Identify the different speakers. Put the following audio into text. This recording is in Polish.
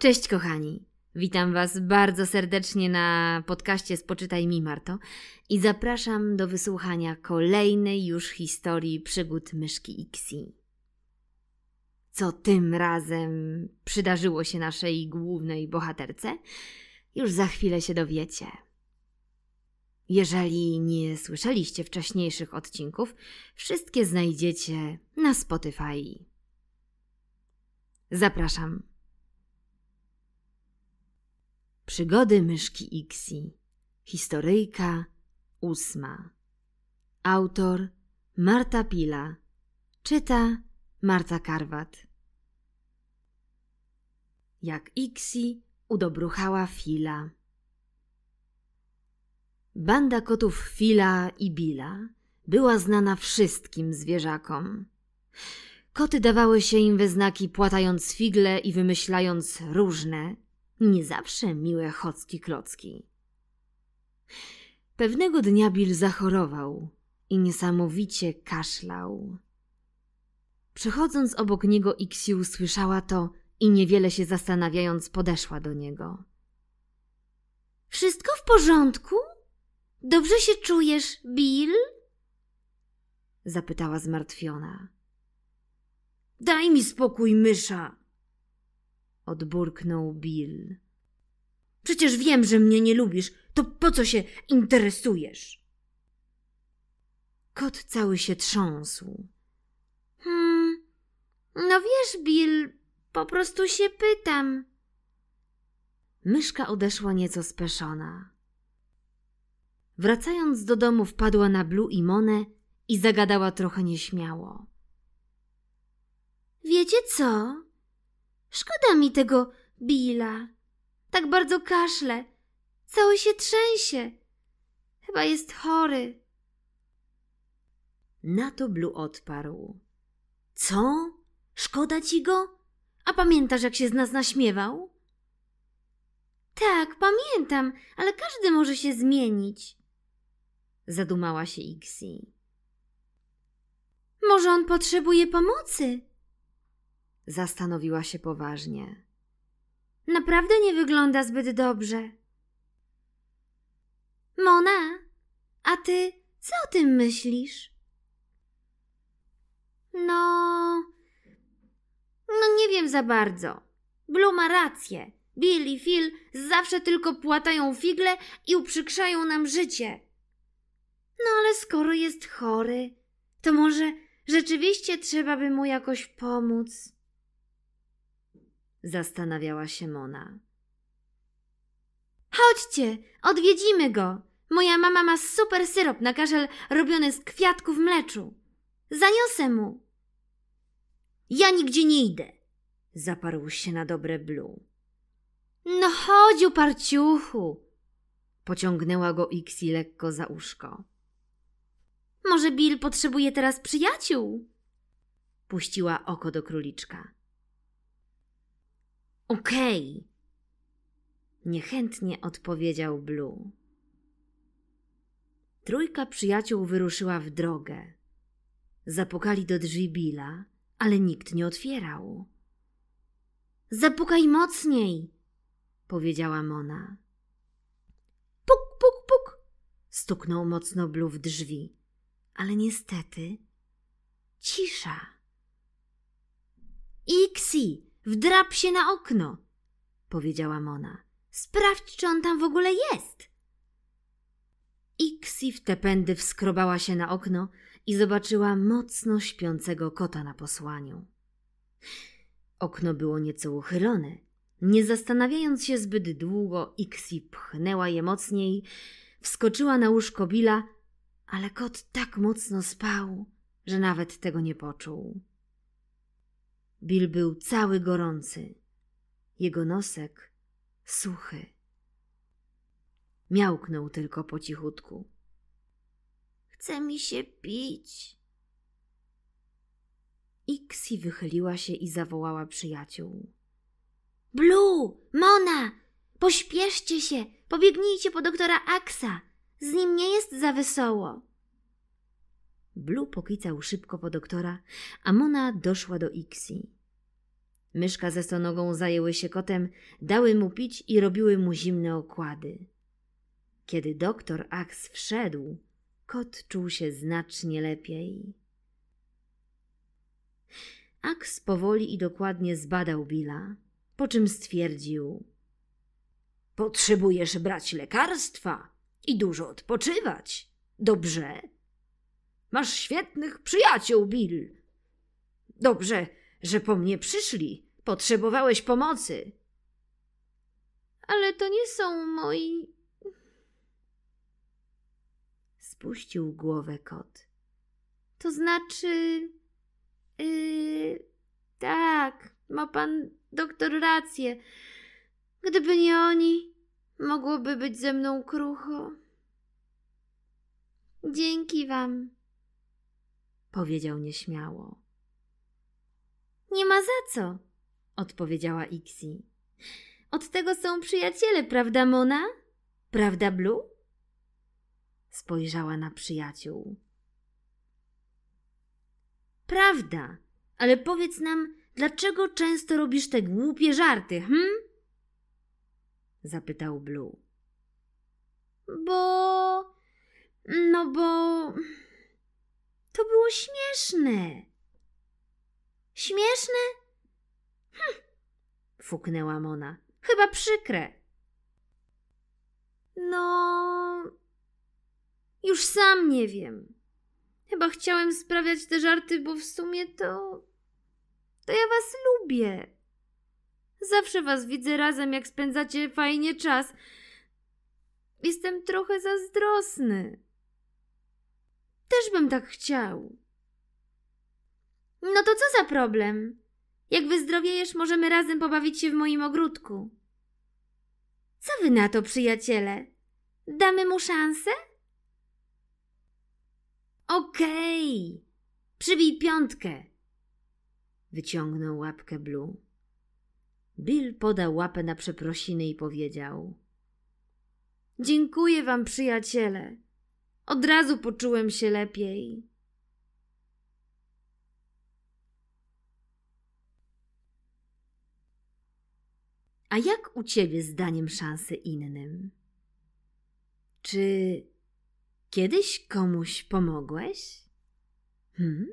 Speaker 1: Cześć kochani. Witam Was bardzo serdecznie na podcaście Spoczytaj mi Marto i zapraszam do wysłuchania kolejnej już historii przygód myszki Ixi. Co tym razem przydarzyło się naszej głównej bohaterce? Już za chwilę się dowiecie. Jeżeli nie słyszeliście wcześniejszych odcinków, wszystkie znajdziecie na Spotify. Zapraszam. Przygody myszki Ixi. Historyjka ósma. Autor Marta Pila. Czyta Marta Karwat. Jak Ixi udobruchała Fila. Banda kotów Fila i Bila była znana wszystkim zwierzakom. Koty dawały się im we znaki, płatając figle i wymyślając różne, nie zawsze miłe chocki klocki. Pewnego dnia Bill zachorował i niesamowicie kaszlał. Przechodząc obok niego, Iksiu słyszała to i niewiele się zastanawiając podeszła do niego. Wszystko w porządku? Dobrze się czujesz, Bill? Zapytała zmartwiona. Daj mi spokój, mysza! Odburknął Bill. Przecież wiem, że mnie nie lubisz. To po co się interesujesz? Kot cały się trząsł. Hmm, no wiesz, Bill, po prostu się pytam. Myszka odeszła nieco speszona. Wracając do domu, wpadła na Blue i Monę i zagadała trochę nieśmiało. Wiecie co? Szkoda mi tego Billa. Tak bardzo kaszle. Cały się trzęsie. Chyba jest chory. Na to Blue odparł. Co? Szkoda ci go? A pamiętasz, jak się z nas naśmiewał? Tak, pamiętam, ale każdy może się zmienić. Zadumała się Ixi. Może on potrzebuje pomocy? Zastanowiła się poważnie. Naprawdę nie wygląda zbyt dobrze. Mona, a ty co o tym myślisz? No. No nie wiem za bardzo. Blue ma rację. Bill i Phil zawsze tylko płatają figle i uprzykrzają nam życie. No ale skoro jest chory, to może rzeczywiście trzeba by mu jakoś pomóc. Zastanawiała się Mona. Chodźcie, odwiedzimy go. Moja mama ma super syrop na kaszel robiony z kwiatków mleczu. Zaniosę mu. Ja nigdzie nie idę, zaparł się na dobre Blue. No chodź, uparciuchu, pociągnęła go Ixi lekko za uszko. Może Bill potrzebuje teraz przyjaciół? Puściła oko do króliczka. Okej. Okay. Niechętnie odpowiedział Blue. Trójka przyjaciół wyruszyła w drogę. Zapukali do drzwi Billa, ale nikt nie otwierał. Zapukaj mocniej, powiedziała Mona. Puk, puk, puk, stuknął mocno Blue w drzwi, ale niestety cisza. Ixi, Wdrap się na okno, powiedziała Mona. Sprawdź, czy on tam w ogóle jest. Ixi w te pędy wskrobała się na okno i zobaczyła mocno śpiącego kota na posłaniu. Okno było nieco uchylone. Nie zastanawiając się zbyt długo, Ixi pchnęła je mocniej, wskoczyła na łóżko Billa, ale kot tak mocno spał, że nawet tego nie poczuł. Bill był cały gorący. Jego nosek suchy. Miałknął tylko po cichutku. Chce mi się pić. Ixi wychyliła się i zawołała przyjaciół. Blue, Mona, pośpieszcie się, pobiegnijcie po doktora Aksa. Z nim nie jest za wesoło. Blue pokicał szybko po doktora, a Mona doszła do Ixi. Myszka ze stonogą zajęły się kotem, dały mu pić i robiły mu zimne okłady. Kiedy doktor Ax wszedł, kot czuł się znacznie lepiej. Ax powoli i dokładnie zbadał Billa, po czym stwierdził: Potrzebujesz brać lekarstwa i dużo odpoczywać. Dobrze? Masz świetnych przyjaciół, Bill. Dobrze, że po mnie przyszli. Potrzebowałeś pomocy. Ale to nie są moi. Spuścił głowę kot. To znaczy. Yy, tak, ma pan doktor rację. Gdyby nie oni, mogłoby być ze mną krucho. Dzięki wam, powiedział nieśmiało. Nie ma za co, odpowiedziała Ixi. Od tego są przyjaciele, prawda, Mona? Prawda, Blue? Spojrzała na przyjaciół. Prawda, ale powiedz nam, dlaczego często robisz te głupie żarty, hm? Zapytał Blue. Bo. No bo. To było śmieszne. Śmieszne? Hm, fuknęła Mona. Chyba przykre. No. Już sam nie wiem. Chyba chciałem sprawiać te żarty, bo w sumie to. To ja was lubię. Zawsze was widzę razem, jak spędzacie fajnie czas. Jestem trochę zazdrosny. Też bym tak chciał. No to co za problem? Jak wyzdrowiejesz, możemy razem pobawić się w moim ogródku. Co wy na to, przyjaciele? Damy mu szansę? Okej, okay. przybij piątkę. Wyciągnął łapkę Blue. Bill podał łapę na przeprosiny i powiedział: Dziękuję wam, przyjaciele. Od razu poczułem się lepiej. A jak u ciebie zdaniem szansy innym? Czy kiedyś komuś pomogłeś? Hmm?